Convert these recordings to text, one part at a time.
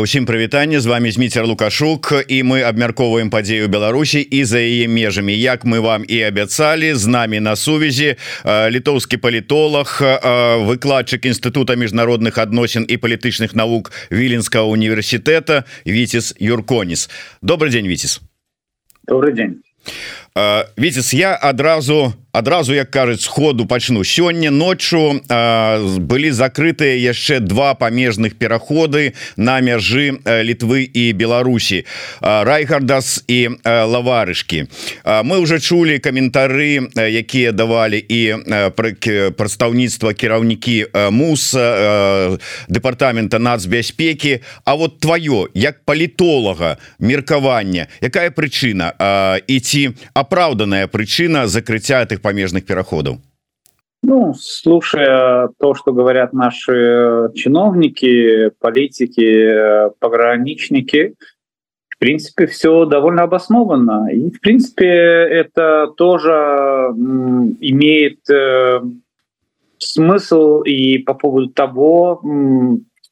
усім прывітанне. З вами зміцер лукашук і мы абмяркоўваем падзею Беларусі і за яе межамі. Як мы вам і абяцалі з намі на сувязі літоўскі палітолог выкладчык інстытута міжнародных адносін і палітычных навук віленскага універсітэта Віцис юрконіс добрый день Віцис добрый день Віцис я адразу адразу як кажуць сходу пачну сёння ноччу былі закрытыя яшчэ два памежных пераходы на мяжы літвы і Беларусі райгардас і лаварышкі мы уже чулі каментары якія давалі і прадстаўніцтва кіраўнікі мус дэпартамента нацбяспекі. А вот твоё як палітолага меркавання якая прычына і ці апраўданая прычына закрыцця этих помежных переходов ну слушая то что говорят наши чиновники политики пограничники в принципе все довольно обоснованно и в принципе это тоже имеет э, смысл и по поводу того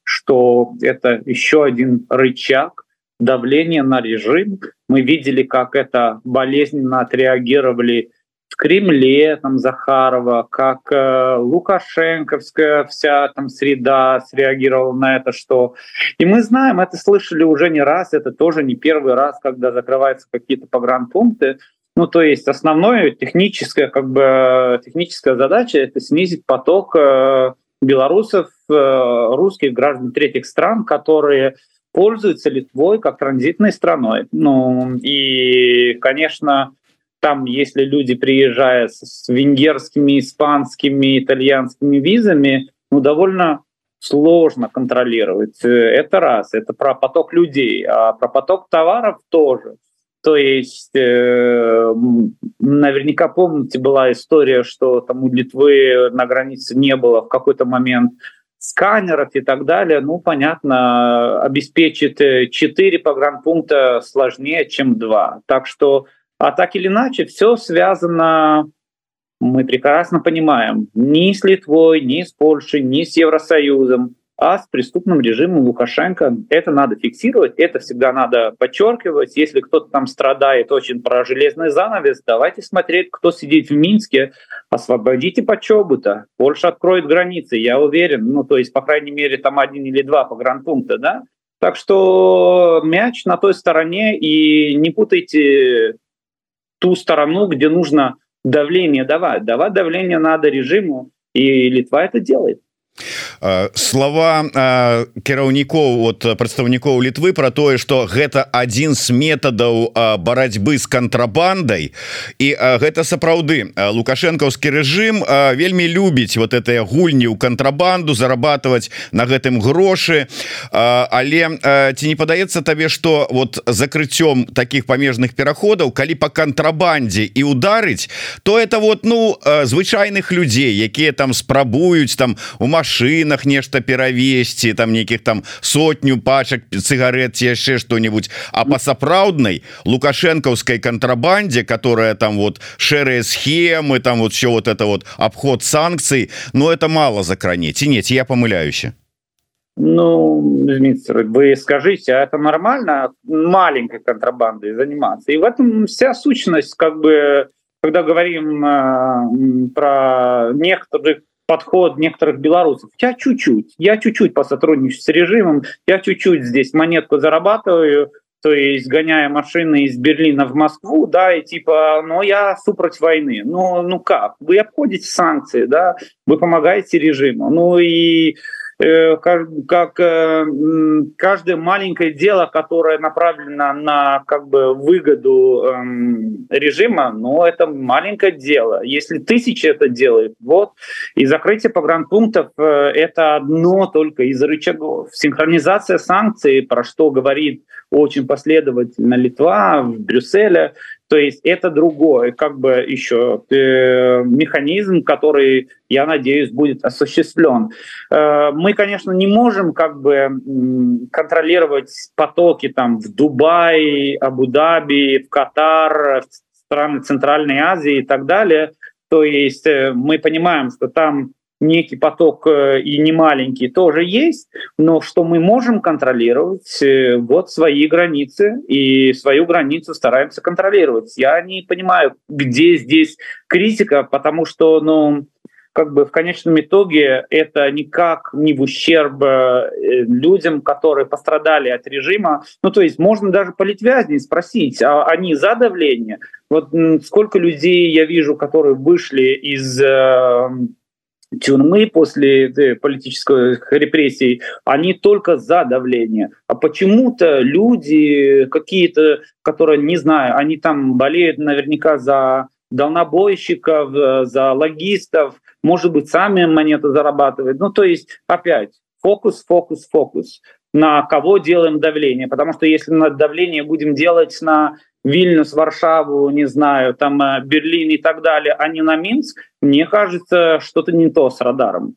что это еще один рычаг давления на режим мы видели как это болезненно отреагировали в Кремле там Захарова, как э, Лукашенковская вся там среда среагировала на это, что и мы знаем, это слышали уже не раз, это тоже не первый раз, когда закрываются какие-то погранпункты. Ну, то есть основное техническая, как бы техническая задача это снизить поток э, белорусов, э, русских граждан третьих стран, которые пользуются Литвой как транзитной страной. Ну и, конечно, там, если люди приезжают с венгерскими, испанскими, итальянскими визами, ну, довольно сложно контролировать. Это раз, это про поток людей, а про поток товаров тоже. То есть, э, наверняка помните, была история, что там у Литвы на границе не было в какой-то момент сканеров и так далее. Ну, понятно, обеспечить 4 погранпункта сложнее, чем 2. Так что а так или иначе, все связано, мы прекрасно понимаем, ни с Литвой, ни с Польшей, ни с Евросоюзом, а с преступным режимом Лукашенко. Это надо фиксировать, это всегда надо подчеркивать. Если кто-то там страдает очень про железный занавес, давайте смотреть, кто сидит в Минске, освободите Почобута. Польша откроет границы, я уверен. Ну, то есть, по крайней мере, там один или два погранпункта, да? Так что мяч на той стороне, и не путайте ту сторону, где нужно давление давать. Давать давление надо режиму, и Литва это делает. Слова кіраўнікоў вот прадстаўнікоў літвы про тое что гэта один з метадаў барацьбы з кантрабандай і гэта сапраўды. Лукашэнкаўскі рэжым вельмі любіць вот этой гульні ў кантрабанду зарабатывать на гэтым грошы. Але ці не падаецца табе что вот закрыццём таких памежных пераходаў калі по кантрабандзе і ударыць то это вот ну звычайных людзей якія там спрабуюць там у маш машинах нешта перавесці там нейкіх там сотню пачак цыгарет яшчэ что-нибудь а по сапраўднай лукашэнкаўской контрабанде которая там вот шэрыя схемы там вот все вот это вот обход санкций но это мало закране ці нет я помыляюся Ну, Дмитрий, вы скажите, а это нормально маленькой контрабандой заниматься? И в этом вся сущность, как бы, когда говорим э, про некоторых подход некоторых белорусов. Я чуть-чуть, я чуть-чуть посотрудничаю с режимом, я чуть-чуть здесь монетку зарабатываю, то есть гоняя машины из Берлина в Москву, да, и типа, ну я супроть войны. Ну, ну как? Вы обходите санкции, да, вы помогаете режиму. Ну и как, как э, каждое маленькое дело, которое направлено на как бы выгоду эм, режима, но это маленькое дело. Если тысячи это делают, вот и закрытие погранпунктов э, это одно только из рычагов. Синхронизация санкций, про что говорит очень последовательно Литва в Брюсселе, то есть это другое, как бы еще э, механизм, который, я надеюсь, будет осуществлен. Э, мы, конечно, не можем как бы контролировать потоки там в Дубай, Абу-Даби, в Катар, в страны Центральной Азии и так далее. То есть э, мы понимаем, что там некий поток э, и не маленький тоже есть, но что мы можем контролировать э, вот свои границы и свою границу стараемся контролировать. Я не понимаю, где здесь критика, потому что, ну, как бы в конечном итоге это никак не в ущерб э, людям, которые пострадали от режима. Ну, то есть можно даже политвязней спросить, а они за давление? Вот сколько людей я вижу, которые вышли из тюрьмы после э, политических репрессий, они только за давление. А почему-то люди какие-то, которые, не знаю, они там болеют наверняка за дальнобойщиков, э, за логистов, может быть, сами монеты зарабатывают. Ну, то есть, опять, фокус, фокус, фокус. На кого делаем давление? Потому что если на давление будем делать на Вильнюс, Варшаву, не знаю, там э, Берлин и так далее, а не на Минск, мне кажется, что-то не то с радаром.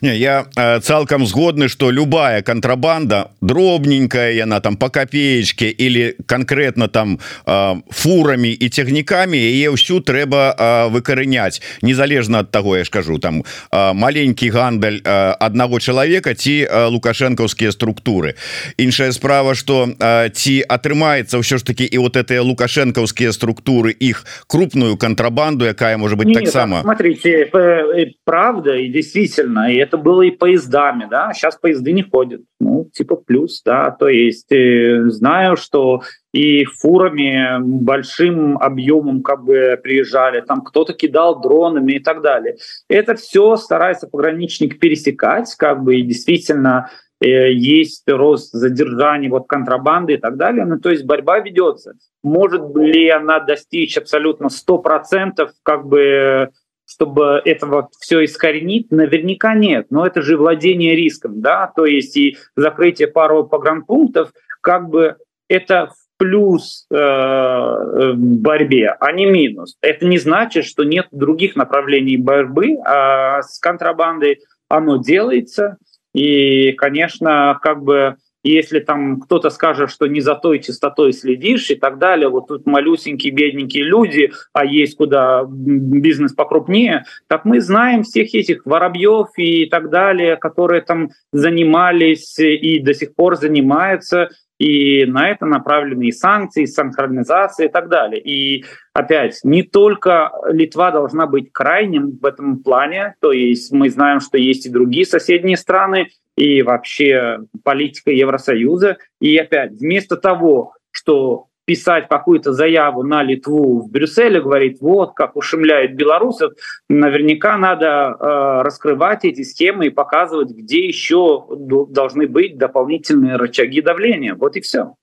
Не, я э, цалкам згодны что любая контрабанда дробненькая яна там по копеечке или конкретно там э, фурами и цягнікамі яе ўсю трэба э, выкараняць незалежна от того я скажу там э, маленькі гандаль э, одного чалавека ці э, лукашэнкаўскія структуры. Іншая справа что э, ці атрымаецца ўсё ж таки і вот этыя лукашэнкаўскія структуры іх крупную контрабанду якая может быть таксама смотрите э, правда и действительно и это было и поездами, да, сейчас поезды не ходят, ну, типа плюс, да, то есть э, знаю, что и фурами большим объемом как бы приезжали, там кто-то кидал дронами и так далее. Это все старается пограничник пересекать, как бы, и действительно э, есть рост задержаний, вот контрабанды и так далее. Ну, то есть борьба ведется. Может ли она достичь абсолютно 100% как бы чтобы этого все искоренить, наверняка нет. Но это же владение риском, да, то есть и закрытие пару погранпунктов, как бы это в плюс э, борьбе, а не минус. Это не значит, что нет других направлений борьбы, а с контрабандой оно делается. И, конечно, как бы если там кто-то скажет, что не за той частотой следишь и так далее, вот тут малюсенькие, бедненькие люди, а есть куда бизнес покрупнее, так мы знаем всех этих воробьев и так далее, которые там занимались и до сих пор занимаются, и на это направлены и санкции, и синхронизация и так далее. И опять, не только Литва должна быть крайним в этом плане, то есть мы знаем, что есть и другие соседние страны, и вообще политика Евросоюза. И опять, вместо того, что писать какую-то заяву на Литву в Брюсселе, говорит, вот как ушемляют белорусов, наверняка надо э, раскрывать эти схемы и показывать, где еще должны быть дополнительные рычаги давления. Вот и все.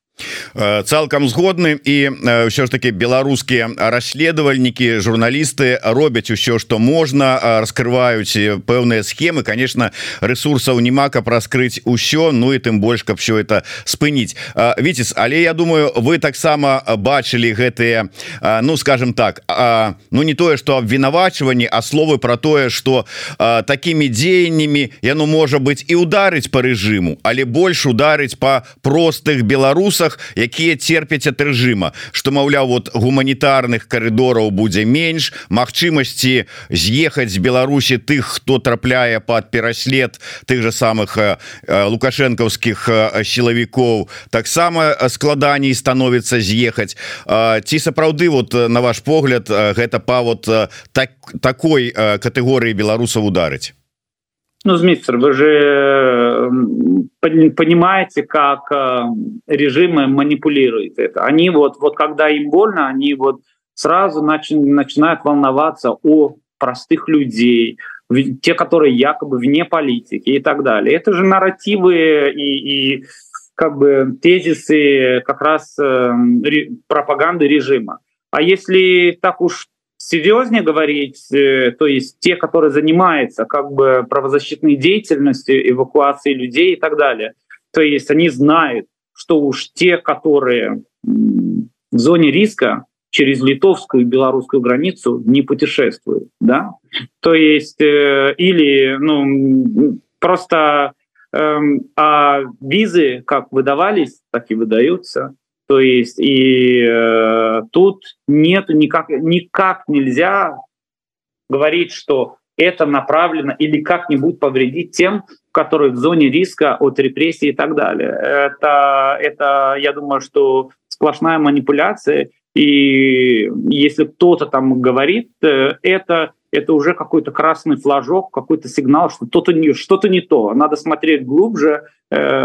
Э, цалкам згодны і ўсё э, ж таки беларускія расследавальнікі журналісты робяць усё что можна э, раскрываюць пэўныя схемы. Конечно ресурсаў немака праскрыць усё Ну і тым больш каб все это спыніць Віцес але я думаю вы таксама бачылі гэтые ну скажем так ну не тое что абвінавачванні а словы про тое что такими дзеяннями яно можа быть і ударыць по рэжыму але больш ударыць по простых беларусах якія терпяць от рэжыма что маўляў вот гуманітарных коридораў будзе менш Мачымасці з'ехаць з Беларусі тых хто трапляе под пераслед тых же самых лукашэнкаўскіх сілавікоў. Таксама складаней становіцца з'ехаць. Ці сапраўды вот на ваш погляд гэта па вот так такой катэгорыі беларусаў ударыць? Ну, Змитер, вы же понимаете, как э, режимы манипулируют это. Они вот, вот когда им больно, они вот сразу начи, начинают волноваться о простых людей, те, которые якобы вне политики и так далее. Это же нарративы и, и как бы тезисы как раз э, пропаганды режима. А если так уж серьезнее говорить, э, то есть те, которые занимаются как бы правозащитной деятельностью, эвакуацией людей и так далее, то есть они знают, что уж те, которые в зоне риска через литовскую и белорусскую границу не путешествуют, да, то есть э, или ну просто э, а визы как выдавались, так и выдаются, то есть и э, тут нет никак, никак нельзя говорить, что это направлено или как-нибудь повредить тем, которые в зоне риска от репрессий и так далее. Это, это я думаю, что сплошная манипуляция. И если кто-то там говорит, э, это это уже какой-то красный флажок, какой-то сигнал, что что-то не, что не то. Надо смотреть глубже,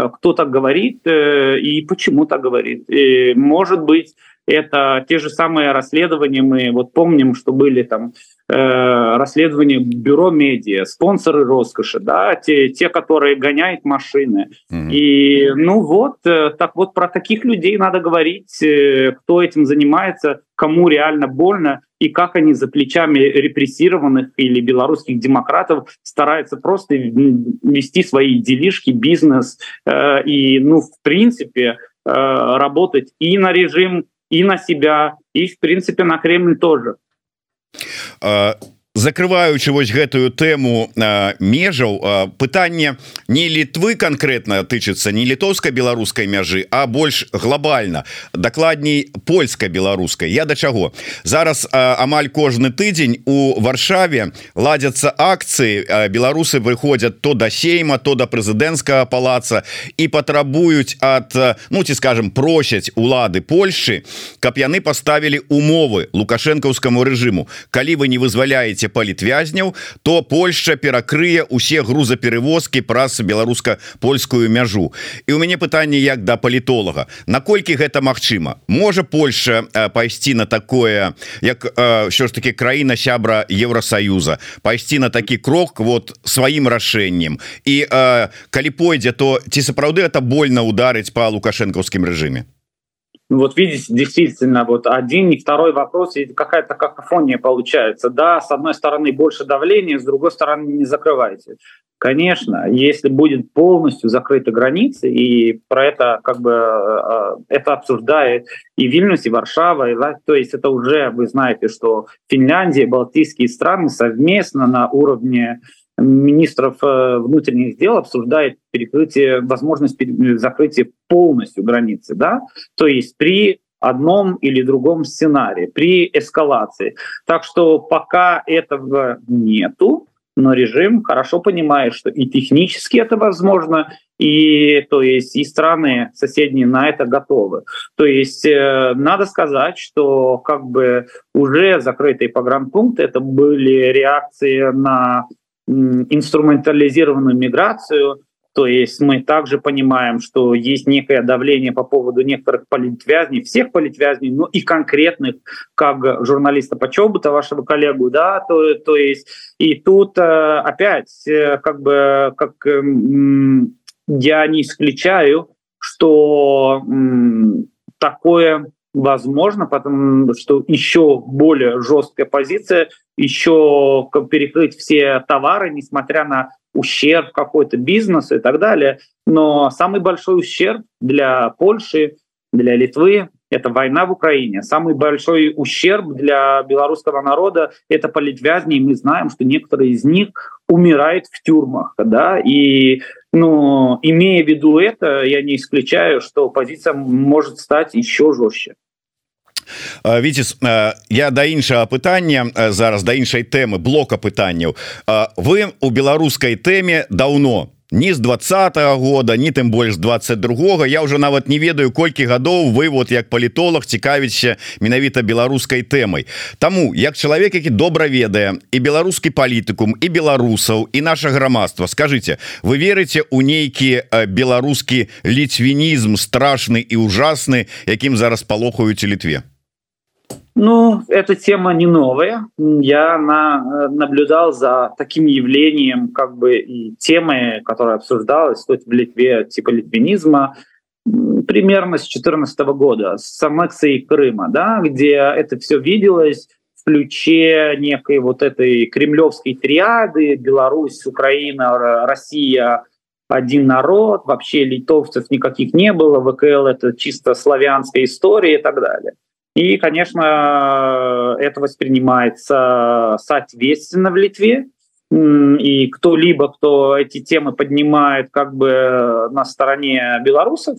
кто так говорит э, и почему так говорит. И, может быть, это те же самые расследования. Мы вот помним, что были там э, расследования бюро медиа, спонсоры роскоши, да, те, те которые гоняют машины. Mm-hmm. И ну вот, э, так вот про таких людей надо говорить, э, кто этим занимается, кому реально больно и как они за плечами репрессированных или белорусских демократов стараются просто вести свои делишки, бизнес э, и, ну, в принципе, э, работать и на режим и на себя и в принципе на Кремль тоже. А, закрываючы вось гэтую тэму межаў пытанне не літвы конкретно тычыцца не літоўска-беларускай мяжы а больш глобальна дакладней польска-беларускай. Я да чаго? Зараз амаль кожны тыдзень у варшаве ладзяцца акцыі беларусы выходят то да сейма то да прэзідэнцкага палаца і патрабуюць ад ну ці скажем просяць улады Польшы каб яны поставілі умовы лукашэнкаўскаму рэжыму. Калі вы не вызваляете маеце палітвязняў то Польша перакрые усе грузаперевозкі праз беларуска-польскую мяжу. І у мяне пытанне як да палітолага. Наколькі гэта Мачыма можа Польша пайсці на такое як що ж таки краіна сябра Евросоюза пайсці на такі крок вот сваім рашэннем. І калі пойдзе то ці сапраўды это больно ударыць по лукашэнкаўскім рэжыме вот видите, действительно, вот один и второй вопрос, и какая-то какофония получается. Да, с одной стороны больше давления, с другой стороны не закрывайте. Конечно, если будет полностью закрыты границы, и про это как бы э, это обсуждает и Вильнюс, и Варшава, и, то есть это уже, вы знаете, что Финляндия, Балтийские страны совместно на уровне министров э, внутренних дел обсуждает перекрытие, возможность закрытия полностью границы, да, то есть при одном или другом сценарии, при эскалации. Так что пока этого нету, но режим хорошо понимает, что и технически это возможно, и то есть и страны соседние на это готовы. То есть э, надо сказать, что как бы уже закрытые погранпункты это были реакции на инструментализированную миграцию. То есть мы также понимаем, что есть некое давление по поводу некоторых политвязней, всех политвязней, но и конкретных, как журналиста Почобута, вашего коллегу, да, то, то есть и тут э, опять э, как бы как я не исключаю, что такое возможно, потому что еще более жесткая позиция, еще перекрыть все товары, несмотря на ущерб какой-то бизнесу и так далее. Но самый большой ущерб для Польши, для Литвы – это война в Украине. Самый большой ущерб для белорусского народа – это политвязни. И мы знаем, что некоторые из них умирают в тюрьмах. Да? И ну, имея в виду это, я не исключаю, что позиция может стать еще жестче. Віцес я да іншага пытання зараз да іншай тэмы блока пытанняў вы у беларускай тэме даўно не з двадцатого года не тым больш 22 я уже нават не ведаю колькі гадоў вы вот як палітолог цікавіце менавіта беларускай тэмай Таму як чалавек які добра ведае і беларускі палітыкум і беларусаў і наше грамадства скажите вы верыце у нейкі беларускі ліцвінізм страшны і ужасны якім зараз палохаюць літве Ну, эта тема не новая. Я на, наблюдал за таким явлением, как бы и темы, которая обсуждалась тут в Литве, типа литвинизма, примерно с 2014 года, с аннексией Крыма, да, где это все виделось в ключе некой вот этой кремлевской триады Беларусь, Украина, Россия, один народ, вообще литовцев никаких не было, ВКЛ это чисто славянская история и так далее. И, конечно, это воспринимается соответственно в Литве. И кто-либо, кто эти темы поднимает как бы на стороне белорусов,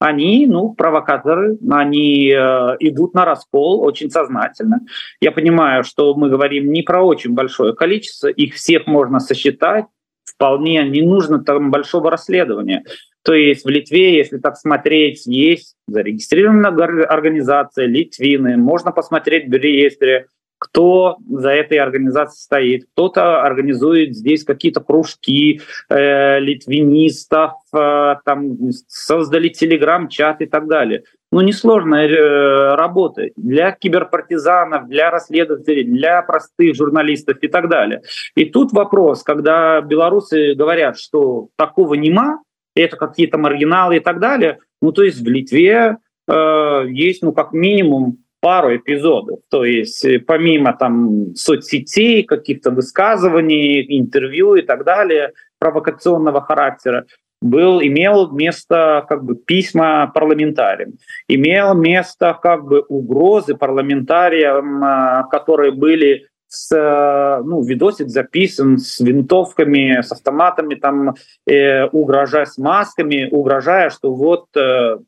они, ну, провокаторы, они э, идут на раскол очень сознательно. Я понимаю, что мы говорим не про очень большое количество, их всех можно сосчитать, вполне не нужно там большого расследования. То есть в Литве, если так смотреть, есть зарегистрированная организация Литвины, можно посмотреть в реестре, кто за этой организацией стоит. Кто-то организует здесь какие-то кружки э, литвинистов, э, там создали телеграм-чат и так далее. Ну, несложная э, работа для киберпартизанов, для расследователей, для простых журналистов и так далее. И тут вопрос, когда белорусы говорят, что такого нема, это какие-то маргиналы и так далее, ну, то есть в Литве э, есть, ну, как минимум пару эпизодов. То есть э, помимо там соцсетей, каких-то высказываний, интервью и так далее, провокационного характера, был, имел место как бы письма парламентариям, имел место как бы угрозы парламентариям, а, которые были с, ну, видосик записан с винтовками, с автоматами, там, э, угрожая с масками, угрожая, что вот э,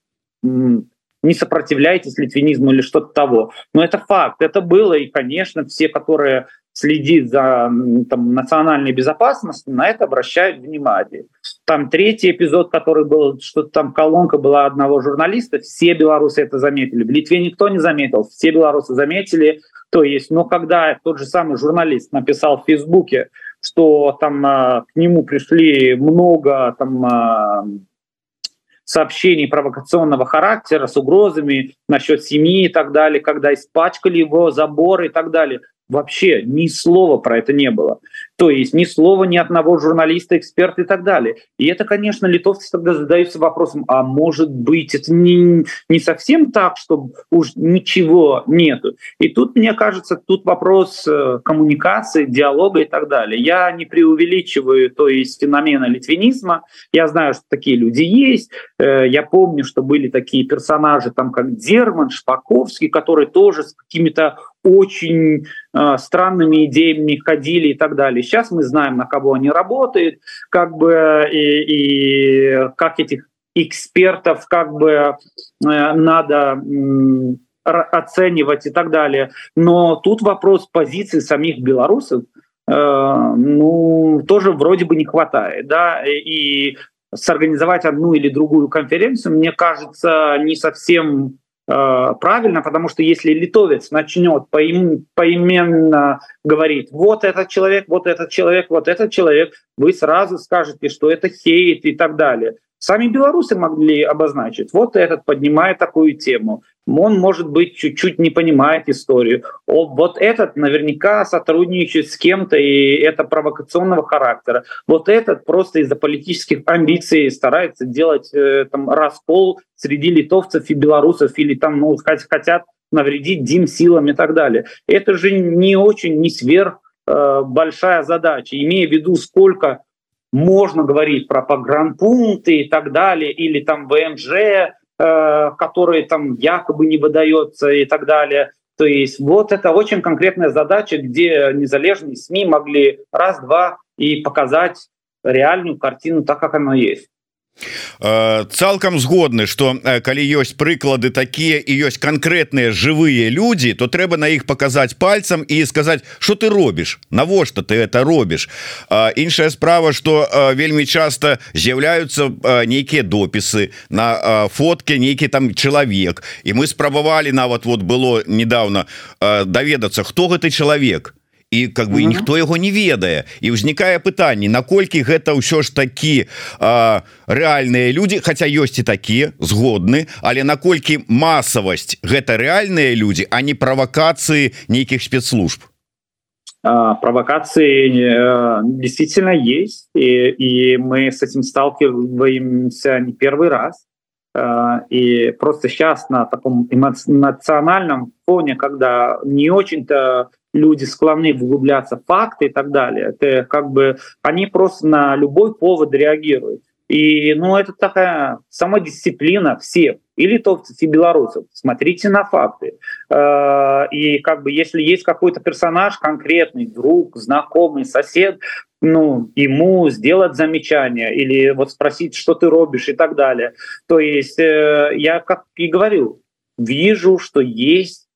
не сопротивляйтесь литвинизму или что-то того. Но это факт, это было, и, конечно, все, которые следит за там, национальной безопасностью, на это обращают внимание. Там третий эпизод, который был, что там колонка была одного журналиста, все белорусы это заметили. В Литве никто не заметил, все белорусы заметили. То есть, но когда тот же самый журналист написал в Фейсбуке, что там а, к нему пришли много там а, сообщений провокационного характера с угрозами насчет семьи и так далее, когда испачкали его заборы и так далее. Вообще ни слова про это не было. То есть ни слова ни одного журналиста, эксперта и так далее. И это, конечно, литовцы тогда задаются вопросом, а может быть, это не, не совсем так, что уж ничего нету. И тут, мне кажется, тут вопрос э, коммуникации, диалога и так далее. Я не преувеличиваю, то есть феномена литвинизма. Я знаю, что такие люди есть. Э, я помню, что были такие персонажи, там как Дерман, Шпаковский, которые тоже с какими-то очень э, странными идеями ходили и так далее. Сейчас мы знаем, на кого они работают, как бы и, и как этих экспертов как бы э, надо э, оценивать и так далее. Но тут вопрос позиции самих белорусов, э, ну тоже вроде бы не хватает, да, и сорганизовать одну или другую конференцию, мне кажется, не совсем правильно, потому что если литовец начнет поим, поименно говорить, вот этот человек, вот этот человек, вот этот человек, вы сразу скажете, что это хейт и так далее. Сами белорусы могли обозначить, вот этот поднимает такую тему, он, может быть, чуть-чуть не понимает историю. О, вот этот наверняка сотрудничает с кем-то, и это провокационного характера. Вот этот просто из-за политических амбиций старается делать э, там, раскол среди литовцев и белорусов, или там ну, хотят навредить Дим силам и так далее. Это же не очень, не сверх э, большая задача, имея в виду, сколько можно говорить про погранпункты и так далее, или там ВМЖ, Э, который там якобы не выдается и так далее. То есть вот это очень конкретная задача, где незалежные СМИ могли раз-два и показать реальную картину так, как оно есть. Э, цалкам згодны что э, калі ёсць прыклады такія і ёсць конкретныя живые люди то трэба на іх показать пальцам і сказать что ты робіш? Навошта ты это робіш? Іншая справа что вельмі часто з'яўляются нейкія допісы на фотке нейкі там чалавек. І мы спрабавалі нават вот было недавно даведацца хто гэты чалавек і как бы ніхто яго не ведае. І ўзнікае пытанне наколькі гэта ўсё ж такі рэальныя люди хотя ёсць і такія згодны але наколькі масавасць гэта рэальныя люди а не правакацыі нейкіх спецслужб? Провокации э, действительно есть и, и мы с этим сталкиваемся не первый раз. И просто сейчас на таком эмоциональном фоне когда не очень-то люди склонны вглубляться в факты и так далее. Это как бы они просто на любой повод реагируют. И ну, это такая самодисциплина всех, и литовцев, и белорусов. Смотрите на факты. Э, и как бы если есть какой-то персонаж конкретный, друг, знакомый, сосед, ну, ему сделать замечание или вот спросить, что ты робишь и так далее. То есть э, я, как и говорил, вижу, что есть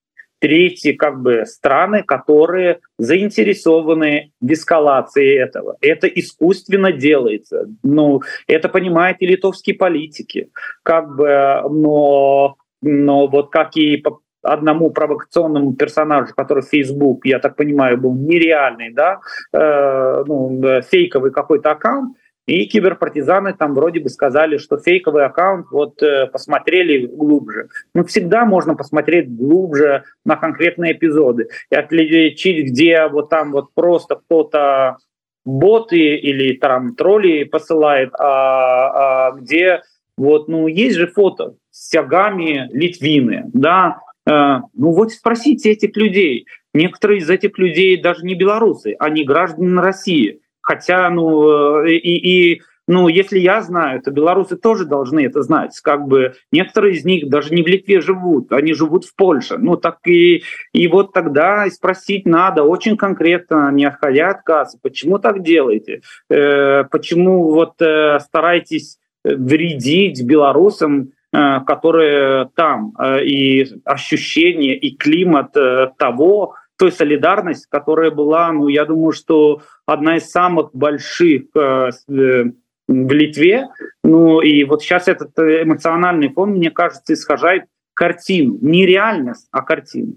третьи как бы страны, которые заинтересованы в эскалации этого. Это искусственно делается. Ну, это понимают и литовские политики. Как бы, но, но вот как и по одному провокационному персонажу, который в Facebook, я так понимаю, был нереальный, да, э, ну, фейковый какой-то аккаунт, и киберпартизаны там вроде бы сказали, что фейковый аккаунт, вот э, посмотрели глубже. Ну, всегда можно посмотреть глубже на конкретные эпизоды и отличить, где вот там вот просто кто-то боты или там тролли посылает, а, а где вот, ну, есть же фото с тягами Литвины, да, э, ну вот спросите этих людей. Некоторые из этих людей даже не белорусы, они граждане России. Хотя, ну, э, и, и ну, если я знаю, то белорусы тоже должны это знать. Как бы некоторые из них даже не в Литве живут, они живут в Польше. Ну, так и, и вот тогда спросить надо очень конкретно, не отходя от кассы, почему так делаете? Э, почему вот э, стараетесь вредить белорусам, э, которые там, э, и ощущение, и климат э, того, той солидарность, которая была, ну, я думаю, что одна из самых больших э, э, в Литве. Ну и вот сейчас этот эмоциональный фон, мне кажется, исхожает картину. Не реальность, а картину.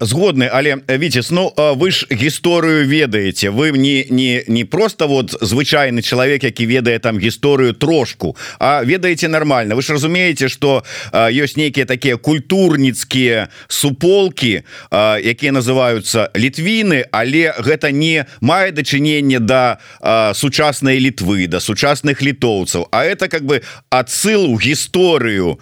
Згодны але Віцес Ну вы ж гісторыю ведаеце. Вы не не не просто вот звычайны чалавек які ведае там гісторыю трошку а ведаеце нормально вы ж разумееце что ёсць нейкія такія культурніцкія суполки якія называются літвіны але гэта не мае дачыненне да сучаснай літвы да сучасных літоўцаў. А это как бы адсыл у гісторыю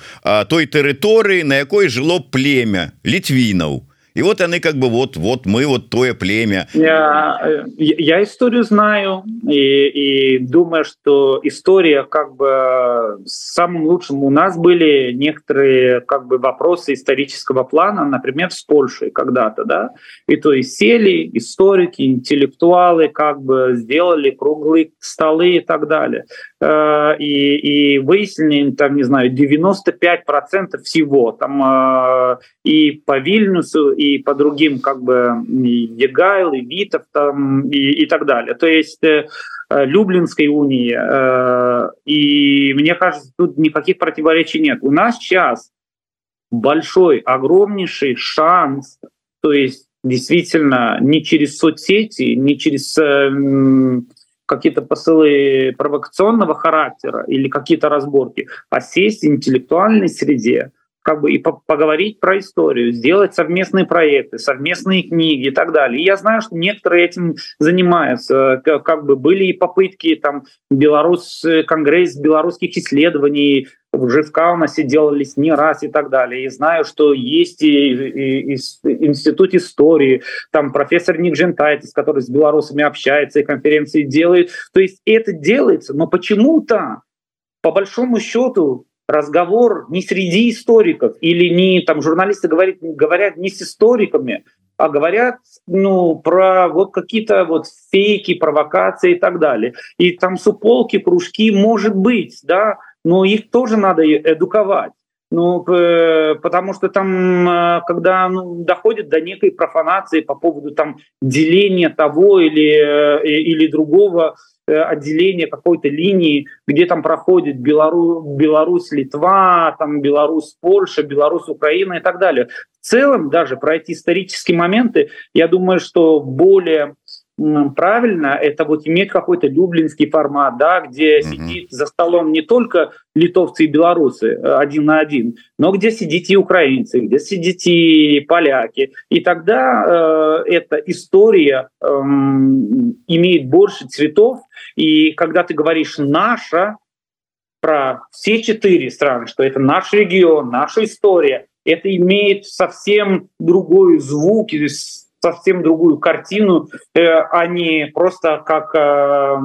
той тэрыторыі на якой жыло племя літві літвінаў и вот они как бы вот вот мы вот тое племя я, я историю знаю и, и думаю что история как бы самым лучшим у нас были некоторые как бы вопросы исторического плана например с Польшей когда-то да и то есть сели историки интеллектуалы как бы сделали круглые столы и так далее э, и, и выяснили там не знаю 95 процентов всего там э, и по Вильнюсу и по другим как бы и Егайл, и Витов там, и, и так далее. То есть э, Люблинской унии. Э, и мне кажется, тут никаких противоречий нет. У нас сейчас большой, огромнейший шанс, то есть действительно не через соцсети, не через э, какие-то посылы провокационного характера или какие-то разборки, а сесть в интеллектуальной среде, как бы и по поговорить про историю, сделать совместные проекты, совместные книги и так далее. И я знаю, что некоторые этим занимаются. Как бы были и попытки там Беларусь, Конгресс белорусских исследований в Каунасе делались не раз и так далее. И знаю, что есть и, и, и институт истории, там профессор Ник Жентайтис, который с белорусами общается и конференции делает. То есть это делается, но почему-то, по большому счету, разговор не среди историков или не там журналисты говорят, говорят не с историками, а говорят ну, про вот какие-то вот фейки, провокации и так далее. И там суполки, кружки, может быть, да, но их тоже надо эдуковать. Ну, потому что там, э, когда ну, доходит до некой профанации по поводу там деления того или, э, или другого отделение какой-то линии, где там проходит Беларусь, Литва, там Беларусь, Польша, Беларусь, Украина и так далее. В целом даже про эти исторические моменты, я думаю, что более правильно это вот иметь какой-то люблинский формат, да, где mm-hmm. сидит за столом не только литовцы и белорусы э, один на один, но где сидите и украинцы, где сидите и поляки. И тогда э, эта история э, имеет больше цветов. И когда ты говоришь «наша», про все четыре страны, что это наш регион, наша история, это имеет совсем другой звук, совсем другую картину, э, а не просто как э,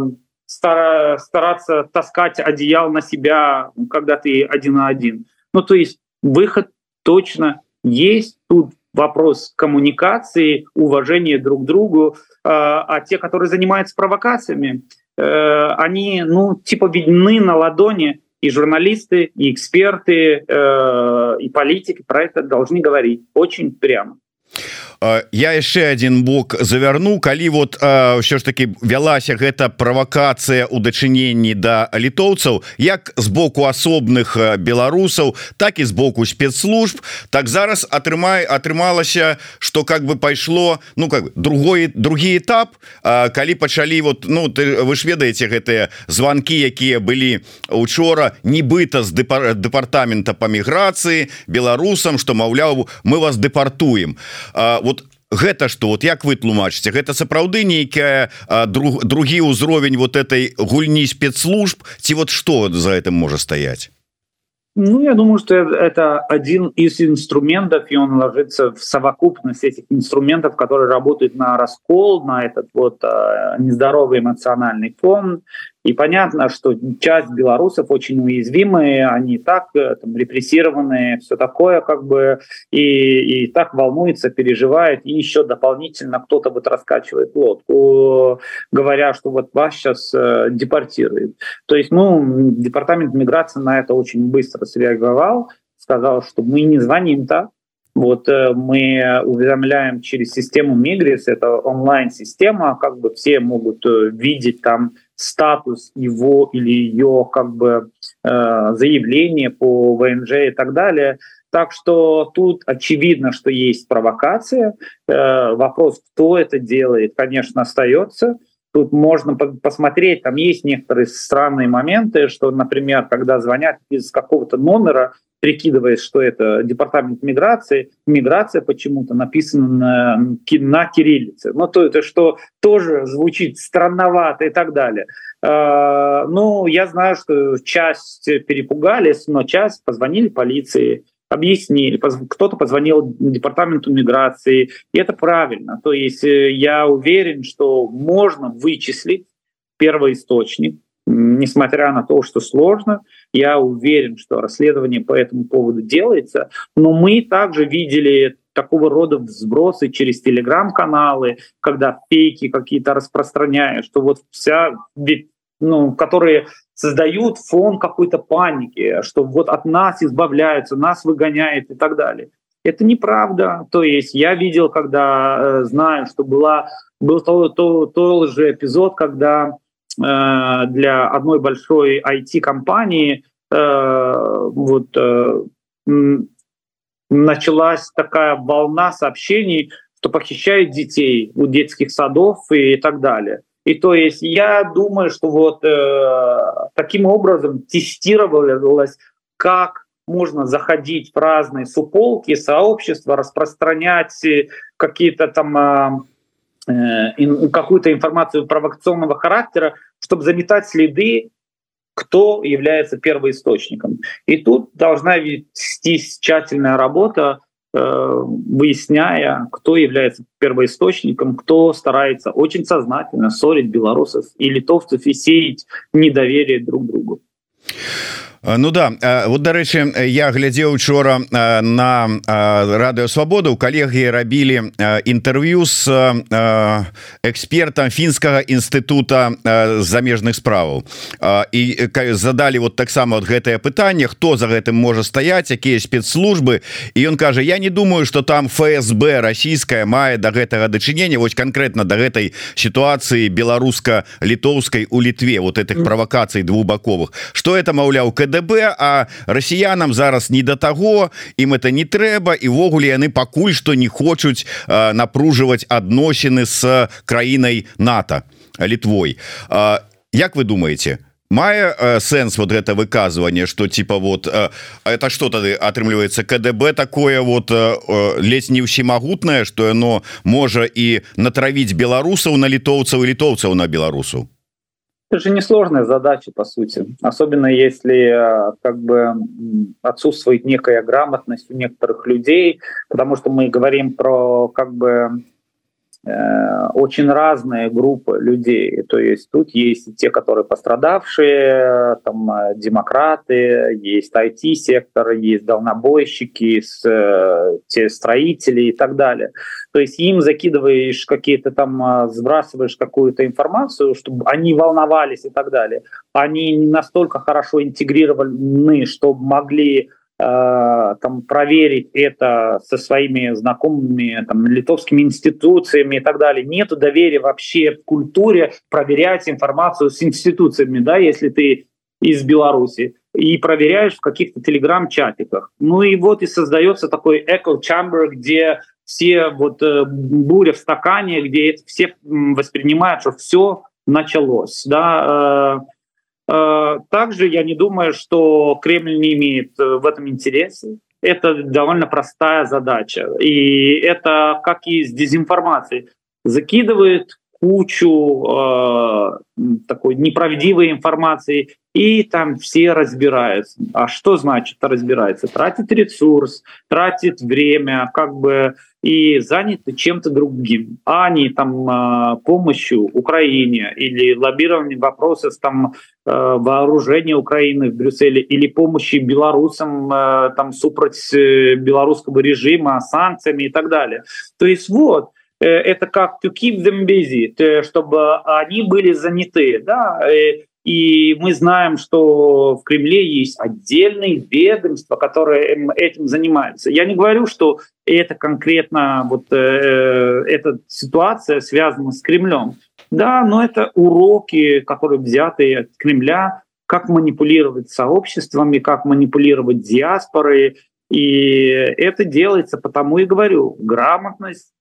стараться таскать одеял на себя, когда ты один на один. Ну, то есть выход точно есть. Тут вопрос коммуникации, уважения друг к другу, а те, которые занимаются провокациями, они, ну, типа видны на ладони, и журналисты, и эксперты, и политики про это должны говорить очень прямо. Я яшчэ один бок завярну. Калі вот ўсё ж таки вялася гэта правакацыя у дачыненні да літоўцаў як з боку асобных беларусаў так і з боку спецслужб так зараз атрымай атрымалася что как бы пайшло ну как другой другі этап. Калі пачалі вот ну ты вы ж ведаеце гэтыя звонки якія былі учора нібыта з дэпартамента по міграцыі беларусам что маўляў мы вас дэпартуем. Вот гэта что вот як вы тлумачыце гэта сапраўды нейкая друг другі ўзровень вот этой гульні спецслужб ці вот что за этим можа стаять Ну, я думаю, что это один из инструментов, и он ложится в совокупность этих инструментов, которые работают на раскол, на этот вот э, нездоровый эмоциональный фон. И понятно, что часть белорусов очень уязвимые, они так э, там, репрессированные, все такое, как бы, и, и так волнуется, переживает, и еще дополнительно кто-то вот раскачивает лодку, говоря, что вот вас сейчас э, депортируют. То есть, ну, департамент миграции на это очень быстро среагировал, сказал, что мы не звоним так, вот э, мы уведомляем через систему Мигрис, это онлайн-система, как бы все могут э, видеть там статус его или ее как бы э, заявление по ВНЖ и так далее. Так что тут очевидно, что есть провокация. Вопрос, кто это делает, конечно, остается. Тут можно посмотреть, там есть некоторые странные моменты, что, например, когда звонят из какого-то номера, прикидываясь, что это департамент миграции, миграция почему-то написана на, на кириллице. Ну, то это что тоже звучит странновато и так далее. Э, ну, я знаю, что часть перепугались, но часть позвонили полиции, объяснили, кто-то позвонил департаменту миграции, и это правильно. То есть э, я уверен, что можно вычислить первоисточник, несмотря на то, что сложно, я уверен, что расследование по этому поводу делается, но мы также видели такого рода взбросы через телеграм-каналы, когда фейки какие-то распространяют, что вот вся, ну, которые создают фон какой-то паники, что вот от нас избавляются, нас выгоняют и так далее. Это неправда. То есть я видел, когда э, знаю, что была, был то, то, то же эпизод, когда для одной большой IT-компании э, вот э, началась такая волна сообщений, что похищают детей у детских садов и так далее. И то есть я думаю, что вот э, таким образом тестировалось, как можно заходить в разные суполки, сообщества, распространять какие-то там э, какую-то информацию провокационного характера, чтобы заметать следы, кто является первоисточником. И тут должна вестись тщательная работа, э, выясняя, кто является первоисточником, кто старается очень сознательно ссорить белорусов и литовцев и сеять недоверие друг другу. Ну да вот дарэчы я глядзеў учора на радыёвабоду калегі рабілі інтэрв'ю з экспертам фінскага інстытута замежных справаў. І задалі вот таксама вот гэтае пытанне хто за гэтым можа стаяць якія спецслужбы. І ён кажа я не думаю что там ФСБ расійская мае до да гэтага дачынення вось конкретно до да гэтай сітуацыі беларуска-літоўскай у літве вот этих правакацый двухбаковых что это маўляў КД КДБ а расіянам зараз не до таго ім это не трэба івогуле яны пакуль што не хочуць напружваць адносіны с краінай НАТО літвой. Як вы думаете мае сэнс вот гэта выказывание что типа вот это что тады атрымліваецца КДБ такое вот ледзь не ўсемагутнае что яно можа і натравіць беларусаў на літоўцаў літоўцаў на беларусу Это же несложная задача, по сути. Особенно если э, как бы отсутствует некая грамотность у некоторых людей, потому что мы говорим про как бы очень разные группы людей. То есть тут есть те, которые пострадавшие, там э, демократы, есть IT-сектор, есть дальнобойщики, э, те строители и так далее. То есть им закидываешь какие-то там, сбрасываешь какую-то информацию, чтобы они волновались и так далее. Они не настолько хорошо интегрированы, чтобы могли Э, там, проверить это со своими знакомыми там, литовскими институциями и так далее. Нет доверия вообще в культуре проверять информацию с институциями, да, если ты из Беларуси и проверяешь в каких-то телеграм-чатиках. Ну и вот и создается такой echo chamber, где все вот э, буря в стакане, где все воспринимают, что все началось, да, э, Э, также я не думаю, что Кремль не имеет э, в этом интереса. Это довольно простая задача. И это как и с дезинформацией. Закидывает кучу э, такой неправдивой информации, и там все разбираются. А что значит разбирается? Тратит ресурс, тратит время, как бы и заняты чем-то другим, а не там э, помощью Украине или лоббированием вопросов там э, вооружения Украины в Брюсселе или помощи белорусам э, там супроть белорусского режима санкциями и так далее. То есть вот это как to keep them busy, чтобы они были заняты, да, и мы знаем, что в Кремле есть отдельные ведомства, которые этим занимаются. Я не говорю, что это конкретно вот э, эта ситуация связана с Кремлем. Да, но это уроки, которые взяты от Кремля, как манипулировать сообществами, как манипулировать диаспорой. И это делается, потому и говорю, грамотность,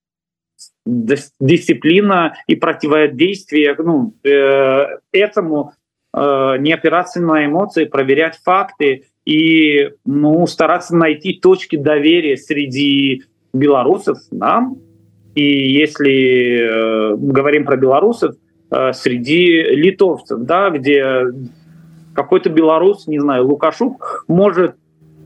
дисциплина и противодействие ну, э, этому Э, не опираться на эмоции, проверять факты и ну, стараться найти точки доверия среди белорусов нам. И если э, говорим про белорусов, э, среди литовцев, да, где какой-то белорус, не знаю, Лукашук, может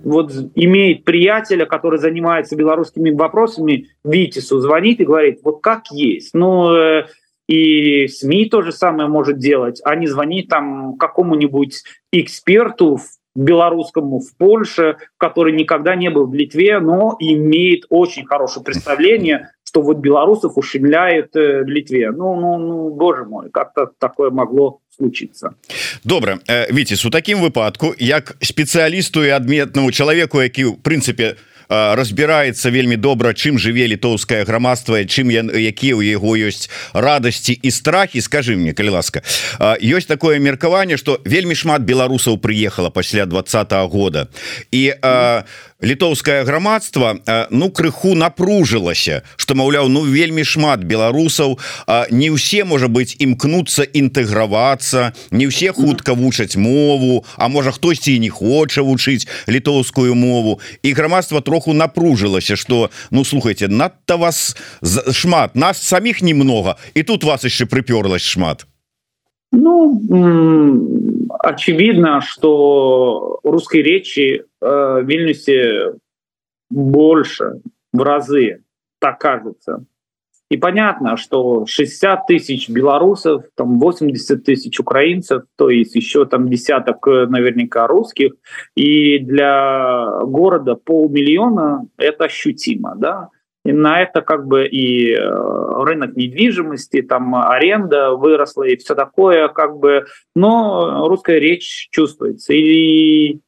вот имеет приятеля, который занимается белорусскими вопросами, Витису звонит и говорит, вот как есть. Ну, э, и СМИ то же самое может делать, а не звонить там какому-нибудь эксперту белорусскому в Польше, который никогда не был в Литве, но имеет очень хорошее представление, что вот белорусов ушемляют э, в Литве. Ну, ну, ну, боже мой, как-то такое могло случиться. Добра э, Витис у таким выпадку як спецыялісту і адметнаму чалавеку які в прынцыпе разбіраецца вельмі добра чым жыве літоўскае грамадства чым я якія ў яго ёсць радасці і страхі скажи мне калі ласка ёсць такое меркаванне что вельмі шмат беларусаў приехала пасля двадцатого года і а, літоўскае грамадства ну крыху напружылася что маўляў ну вельмі шмат беларусаў не ўсе можа быть імкнуцца інтэгравацца не ўсе хутка вучаць мову А можа хтосьці і не хоча вучыць літоўскую мову. І грамадства троху напружылася что ну слухайте надта вас шмат нас самих немного і тут вас еще прыпёрлась шмат. Ну очевидно, что русской речи э, в Вильнюсе больше в разы, так кажется. И понятно, что 60 тысяч белорусов, там 80 тысяч украинцев, то есть еще там десяток э, наверняка русских. И для города полмиллиона это ощутимо, да. И на это как бы и э, рынок недвижимости, там аренда выросла и все такое, как бы, но русская речь чувствуется. И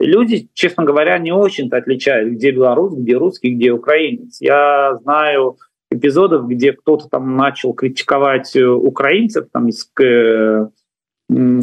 люди, честно говоря, не очень-то отличают, где белорус, где русский, где украинец. Я знаю эпизодов, где кто-то там начал критиковать э, украинцев там из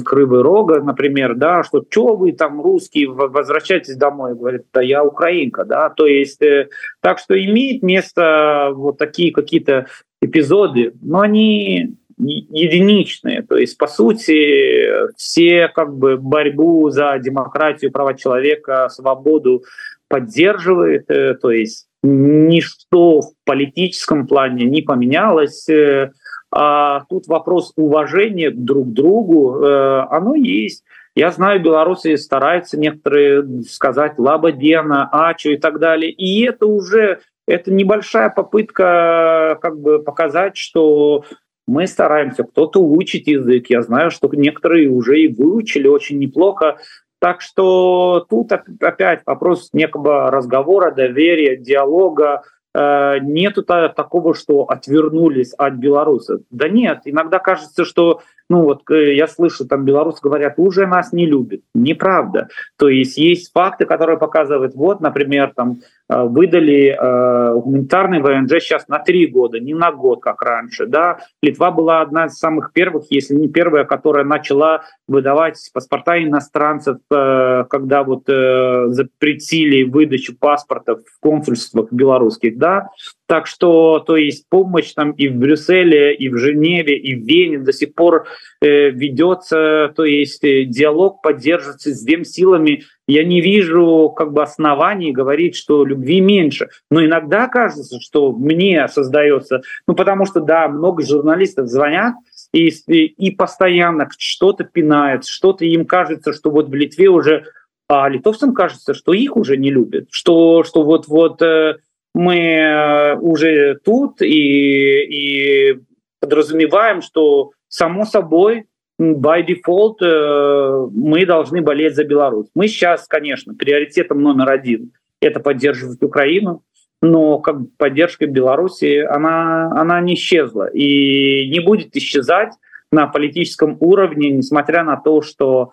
Крывы Рога, например, да, что что вы там русские, возвращайтесь домой, говорит, да я украинка, да, то есть э, так что имеет место вот такие какие-то эпизоды, но они единичные, то есть по сути все как бы борьбу за демократию, права человека, свободу поддерживает, э, то есть ничто в политическом плане не поменялось, э, а тут вопрос уважения друг к другу, э, оно есть. Я знаю, белорусы стараются некоторые сказать «лабадена», «ачу» и так далее. И это уже это небольшая попытка как бы показать, что мы стараемся, кто-то учить язык. Я знаю, что некоторые уже и выучили очень неплохо. Так что тут опять вопрос некого разговора, доверия, диалога, Э, нету такого, что отвернулись от белорусов. Да нет, иногда кажется, что ну вот э, я слышу, там белорусы говорят, уже нас не любят. Неправда. То есть есть факты, которые показывают, вот, например, там выдали э, гуманитарный ВНЖ сейчас на три года, не на год, как раньше. Да? Литва была одна из самых первых, если не первая, которая начала выдавать паспорта иностранцев, э, когда вот э, запретили выдачу паспортов в консульствах белорусских. Да? Так что, то есть помощь там и в Брюсселе, и в Женеве, и в Вене до сих пор э, ведется, то есть э, диалог поддерживается с двем силами. Я не вижу как бы оснований говорить, что любви меньше. Но иногда кажется, что мне создается, ну потому что, да, много журналистов звонят, и, и постоянно что-то пинает, что-то им кажется, что вот в Литве уже, а литовцам кажется, что их уже не любят, что, что вот-вот э, мы э, уже тут и, и подразумеваем, что само собой by default э, мы должны болеть за Беларусь. Мы сейчас, конечно, приоритетом номер один это поддерживать Украину, но как поддержка Беларуси, она, она не исчезла и не будет исчезать на политическом уровне, несмотря на то, что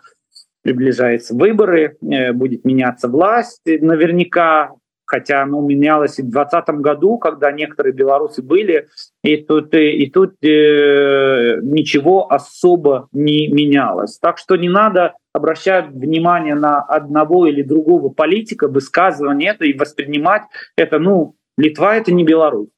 приближаются выборы, э, будет меняться власть, наверняка хотя оно менялось и в 2020 году, когда некоторые белорусы были, и тут, и, и тут э, ничего особо не менялось. Так что не надо обращать внимание на одного или другого политика, высказывание это и воспринимать это, ну, Литва это не Беларусь.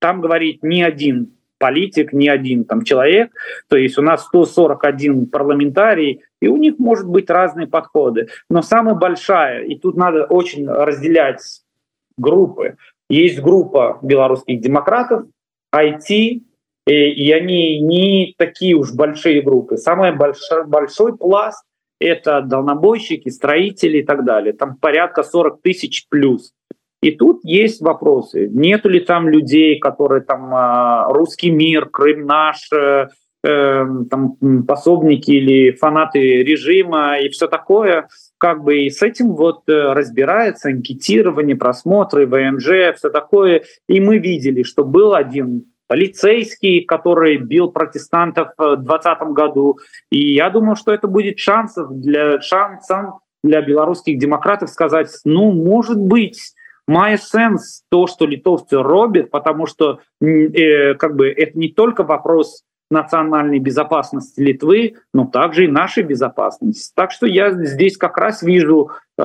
Там говорит ни один политик, ни один там человек. То есть у нас 141 парламентарий, и у них может быть разные подходы. Но самая большая, и тут надо очень разделять группы. Есть группа белорусских демократов, IT, и, и они не такие уж большие группы. Самый большой, большой пласт — это дальнобойщики, строители и так далее. Там порядка 40 тысяч плюс. И тут есть вопросы. Нету ли там людей, которые там а, русский мир, Крым наш, э, э, там, пособники или фанаты режима и все такое как бы и с этим вот э, разбирается анкетирование, просмотры, ВНЖ, все такое. И мы видели, что был один полицейский, который бил протестантов в 2020 году. И я думаю, что это будет шансов для, шансом для белорусских демократов сказать, ну, может быть, мае сенс то, что литовцы робят, потому что э, как бы это не только вопрос национальной безопасности Литвы, но также и нашей безопасности. Так что я здесь как раз вижу э,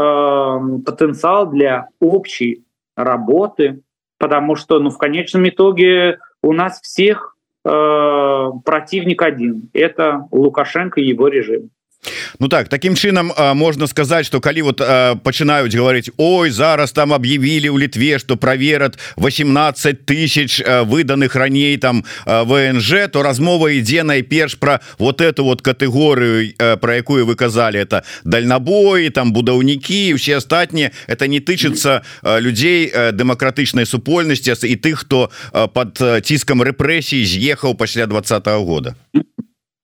потенциал для общей работы, потому что ну, в конечном итоге у нас всех э, противник один. Это Лукашенко и его режим. Ну так таким чынам можно сказать что калі вот пачынаюць говорить Ой зараз там объявілі у літве что проверят 18 тысяч выданных раней там ВНЖ то размова ідзе найперш про вот эту вот катэгорыю про якую вы казали. Это дальнабои там будаўнікі все астатнія это не тычыцца людзей дэмакратычнай супольнасці і тых хто под ціскам рэпрэсій з'ехаў пасля двадцатого года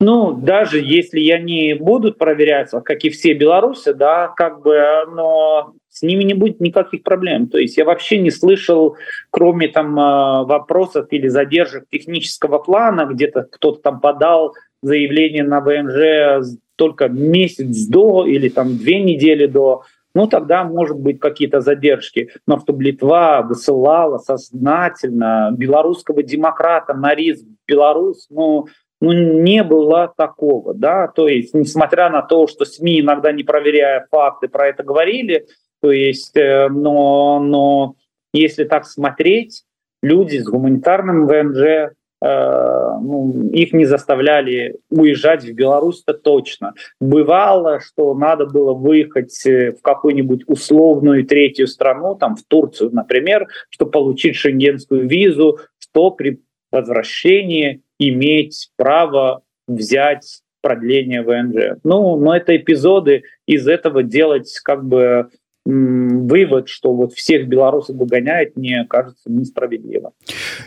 Ну, даже если я не будут проверяться, как и все белорусы, да, как бы, но с ними не будет никаких проблем. То есть я вообще не слышал, кроме там э, вопросов или задержек технического плана, где-то кто-то там подал заявление на ВНЖ только месяц до или там две недели до, ну тогда может быть какие-то задержки. Но чтобы Литва высылала сознательно белорусского демократа на риск Беларусь, ну, ну, не было такого, да, то есть, несмотря на то, что СМИ иногда не проверяя факты про это говорили, то есть, э, но, но если так смотреть, люди с гуманитарным ВНЖ, э, ну, их не заставляли уезжать в Беларусь-то точно. Бывало, что надо было выехать э, в какую-нибудь условную третью страну, там в Турцию, например, чтобы получить шенгенскую визу, что при возвращении иметь право взять продление ВНЖ. Ну, но это эпизоды, из этого делать как бы вывод, что вот всех белорусов выгоняет, мне кажется несправедливо.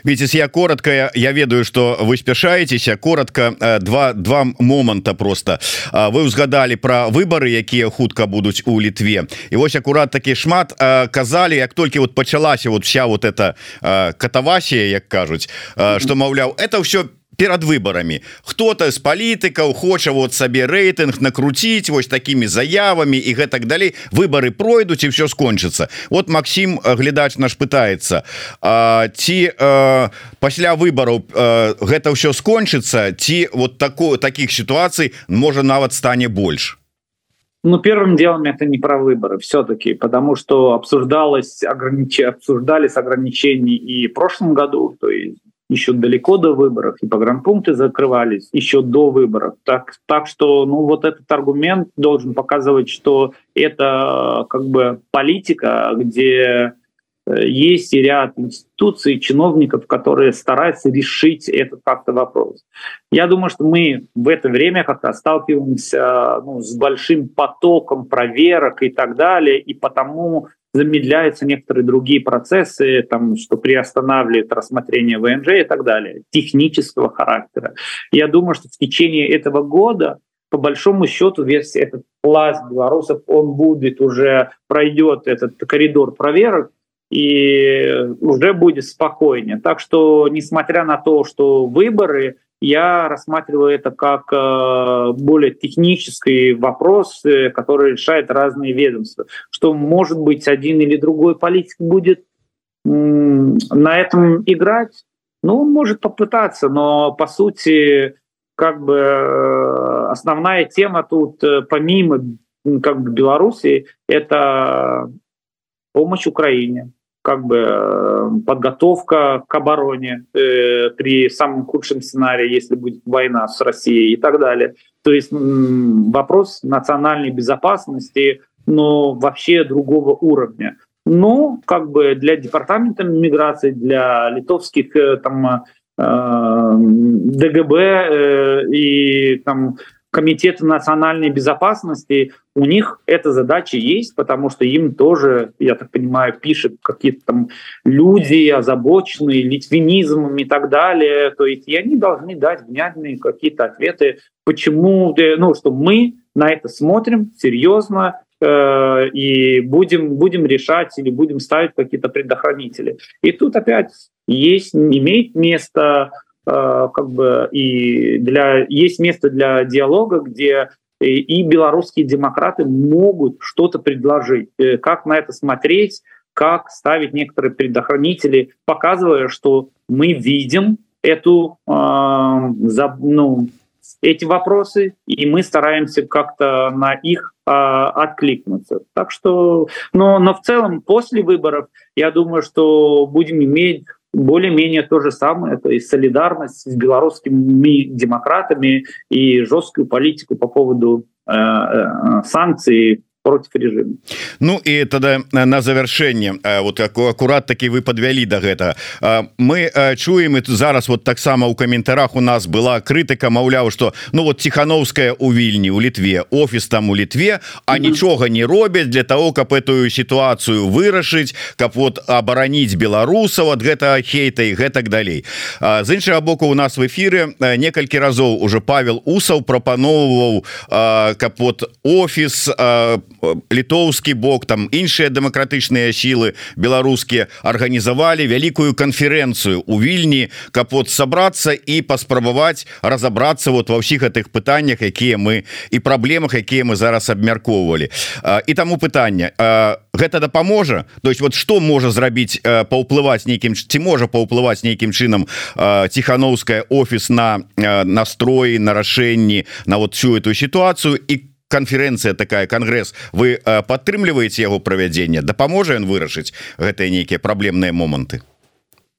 Витис, я коротко, я ведаю, что вы спяшаетесь, коротко, э, два, два момента просто. Вы узгадали про выборы, якія хутка будуць у Литве. И вось аккурат таки шмат казали, як только вот почалася вот вся вот эта катавасія, як кажуць, что, маўляў, это все перад выборами. Кто-то з палітыкаў хоча вот сабе рейтынг накруціць вось такими заявами і гэтак далей. Выборы пройдуць і все скончыцца. Вот Максим э, глядач наш пытается ці а, пасля выбораў гэта ўсё скончыцца ці вот такое таких ситуаций можа нават стане больш? Ну, первым делом это не про выборы все-таки, потому что обсуждалось огранич... обсуждались ограничения и в прошлом году, то есть еще далеко до выборов, и погранпункты закрывались еще до выборов. Так, так что ну, вот этот аргумент должен показывать, что это как бы политика, где э, есть ряд институций, чиновников, которые стараются решить этот как-то вопрос. Я думаю, что мы в это время как-то сталкиваемся ну, с большим потоком проверок и так далее, и потому замедляются некоторые другие процессы, там, что приостанавливает рассмотрение ВНЖ и так далее, технического характера. Я думаю, что в течение этого года по большому счету весь этот пласт белорусов, он будет уже, пройдет этот коридор проверок, и уже будет спокойнее. Так что, несмотря на то, что выборы я рассматриваю это как э, более технический вопрос, э, который решает разные ведомства. Что, может быть, один или другой политик будет на этом играть? Ну, он может попытаться, но, по сути, как бы э, основная тема тут, помимо как бы Беларуси, это помощь Украине, как бы э, подготовка к обороне э, при самом худшем сценарии, если будет война с Россией и так далее. То есть вопрос национальной безопасности, но вообще другого уровня. Но как бы для департамента миграции, для литовских э, там, э, ДГБ э, и там Комитета национальной безопасности, у них эта задача есть, потому что им тоже, я так понимаю, пишут какие-то там люди озабоченные литвинизмом и так далее. То есть и они должны дать внятные какие-то ответы, почему, ну, что мы на это смотрим серьезно, э, и будем, будем решать или будем ставить какие-то предохранители. И тут опять есть, имеет место Э, как бы и для есть место для диалога, где и белорусские демократы могут что-то предложить, э, как на это смотреть, как ставить некоторые предохранители, показывая, что мы видим эту, э, за, ну, эти вопросы, и мы стараемся как-то на их э, откликнуться. Так что, но, но в целом после выборов, я думаю, что будем иметь более-менее то же самое, то есть солидарность с белорусскими демократами и жесткую политику по поводу э, э, санкций против режима. Ну и тогда на завершэнне вот аккурат таки вы подвялі до да гэта мы чуем это зараз вот таксама у каментарах у нас была крытыка Маўляў что ну вот тихохановская у вільні у Літве офіс там у Літве а mm -hmm. нічога не робяць для того каб эту ситуацию вырашыць каб вот абараніць беларусаў от гэта хейта і гэтак далей. З іншага боку у нас в эфиры некалькі разоў уже Павел усаў прапаноўваў каб вот офіс літоўскі бок там іншыя дэмакратычныя сілы беларускія арганізавалі вялікую канферэнцыю у вільні каб вот сабрацца і паспрабаваць разаобрацца вот ва ўсіх гэтых пытаннях якія мы і праблемах якія мы зараз абмяркоўвалі і таму пытанне гэта дапаможа то есть вот что можа зрабіць паўплываць нейкім ці можа паўплываць нейкім чынам ціхановская офіс на настроі на рашэнні на вот всю эту ситуацию? І конференция такая конгресс. Вы э, падтрымліваеце яго правядзення дапаможа ён вырашыць гэтыя нейкія праблемныя моманты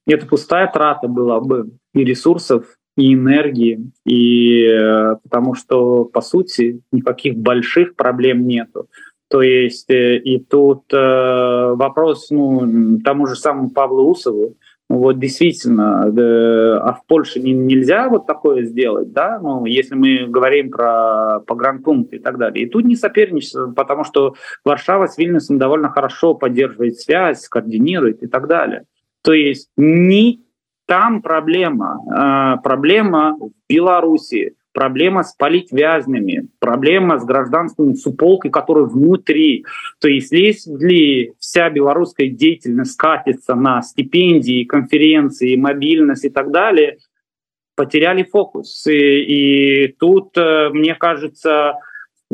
это пустая трата была бы и ресурсов и энергии и э, потому что по сути никаких больших проблем нету. То есть э, и тут вопрос ну тому же самому Павлу Усову вот действительно, да, а в Польше не, нельзя вот такое сделать, да, ну, если мы говорим про погранпункт и так далее. И тут не соперничество, потому что Варшава с Вильнюсом довольно хорошо поддерживает связь, координирует и так далее. То есть не там проблема, а проблема в Беларуси, проблема с политвязнями, проблема с гражданской суполкой, которая внутри. То есть если вся белорусская деятельность катится на стипендии, конференции, мобильность и так далее, потеряли фокус. И, и тут, э, мне кажется,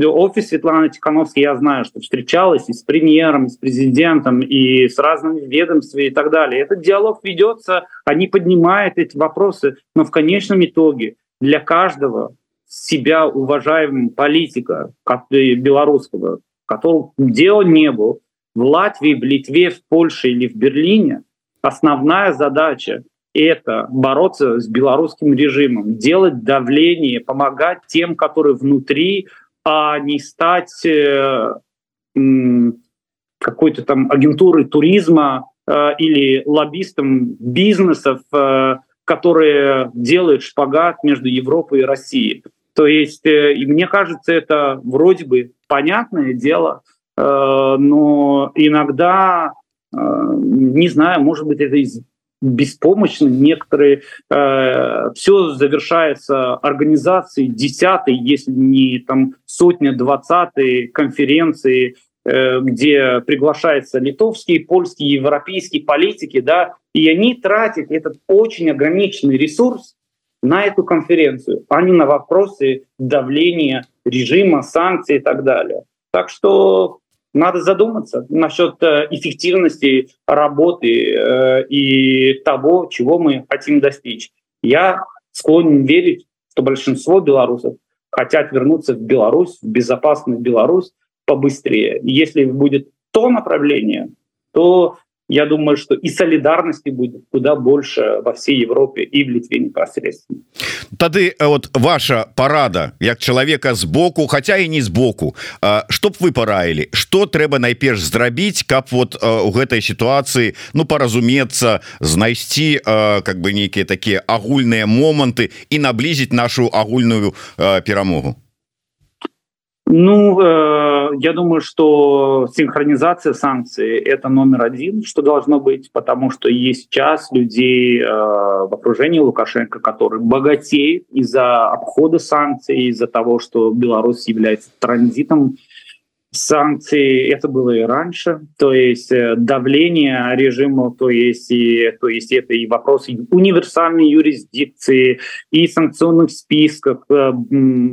офис Светланы Тихановской, я знаю, что встречалась и с премьером, и с президентом, и с разными ведомствами и так далее. Этот диалог ведется, они поднимают эти вопросы, но в конечном итоге для каждого себя уважаемого политика белорусского, которого дела не было, в Латвии, в Литве, в Польше или в Берлине, основная задача это бороться с белорусским режимом, делать давление, помогать тем, которые внутри, а не стать э, какой-то там агентурой туризма э, или лоббистом бизнесов, э, которые делают шпагат между Европой и Россией. То есть, э, и мне кажется, это вроде бы понятное дело, э, но иногда, э, не знаю, может быть, это из беспомощны некоторые. Все завершается организацией десятой, если не там сотня, двадцатой конференции, где приглашаются литовские, польские, европейские политики, да, и они тратят этот очень ограниченный ресурс на эту конференцию, а не на вопросы давления режима, санкций и так далее. Так что надо задуматься насчет э, эффективности работы э, и того, чего мы хотим достичь. Я склонен верить, что большинство белорусов хотят вернуться в Беларусь, в безопасную Беларусь побыстрее. Если будет то направление, то я думаю, что и солидарности будет куда больше во всей Европе и в Литве непосредственно. Тады э, вот ваша парада як человека сбоку хотя и не сбоку чтоб вы параілі что трэба найперш зрабіць каб вот у гэтай ситуации ну поразумецца знайсці как бы нейкіе такія агульныя моманты і наблизіць нашу агульную перамогу Ну, э, я думаю, что синхронизация санкций – это номер один, что должно быть, потому что есть час людей э, в окружении Лукашенко, которые богатеют из-за обхода санкций, из-за того, что Беларусь является транзитом санкции, это было и раньше, то есть э, давление режима, то есть, и, то есть это и вопросы универсальной юрисдикции, и санкционных списков, э,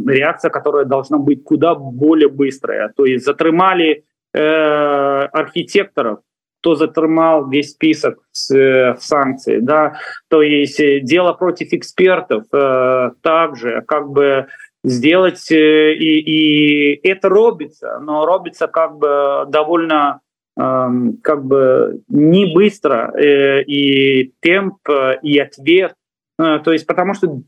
реакция, которая должна быть куда более быстрая. То есть затрымали э, архитекторов, кто затрымал весь список с, э, санкций, да, то есть э, дело против экспертов э, также, как бы сделать, э, и, и это робится, но робится как бы довольно эм, как бы не быстро, э, и темп, и ответ. Э, то есть потому что,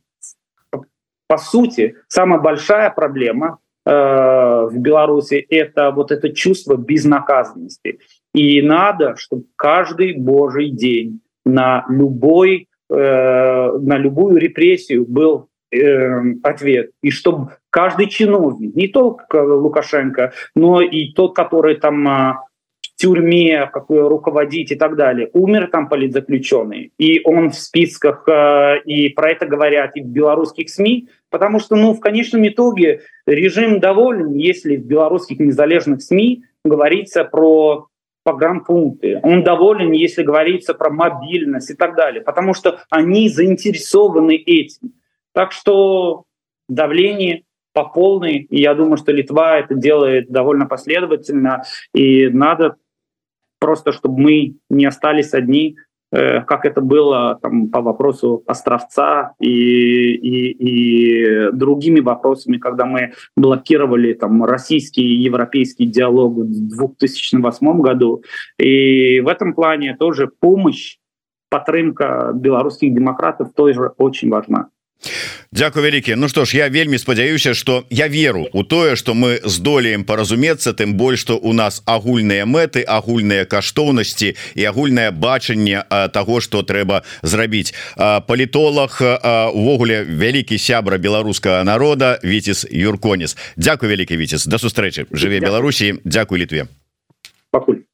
по сути, самая большая проблема в Беларуси — это вот это чувство безнаказанности. И надо, чтобы каждый божий день на любой на любую репрессию был э, ответ, и чтобы каждый чиновник, не только Лукашенко, но и тот, который там а, в тюрьме какой руководить и так далее, умер там политзаключенный, и он в списках, э, и про это говорят и в белорусских СМИ, потому что, ну, в конечном итоге режим доволен, если в белорусских незалежных СМИ говорится про погранпункты. Он доволен, если говорится про мобильность и так далее, потому что они заинтересованы этим. Так что давление по полной, и я думаю, что Литва это делает довольно последовательно, и надо просто, чтобы мы не остались одни, э, как это было там, по вопросу Островца и, и, и другими вопросами, когда мы блокировали там, российский и европейский диалог в 2008 году. И в этом плане тоже помощь, подтримка белорусских демократов тоже очень важна. Дякую вялікі. Ну что ж я вельмі спадзяюся что я веру у тое что мы здолеем паразумецца тым больш что у нас агульныя мэты агульныя каштоўнасці і агульнае бачанне того что трэба зрабіць. Палітолог увогуле вялікі сябра беларускага народа Віцис юрконис Дякую вялікі Віцис до сустрэчы. Жыве Беларусі. Дякую літве. Пакуль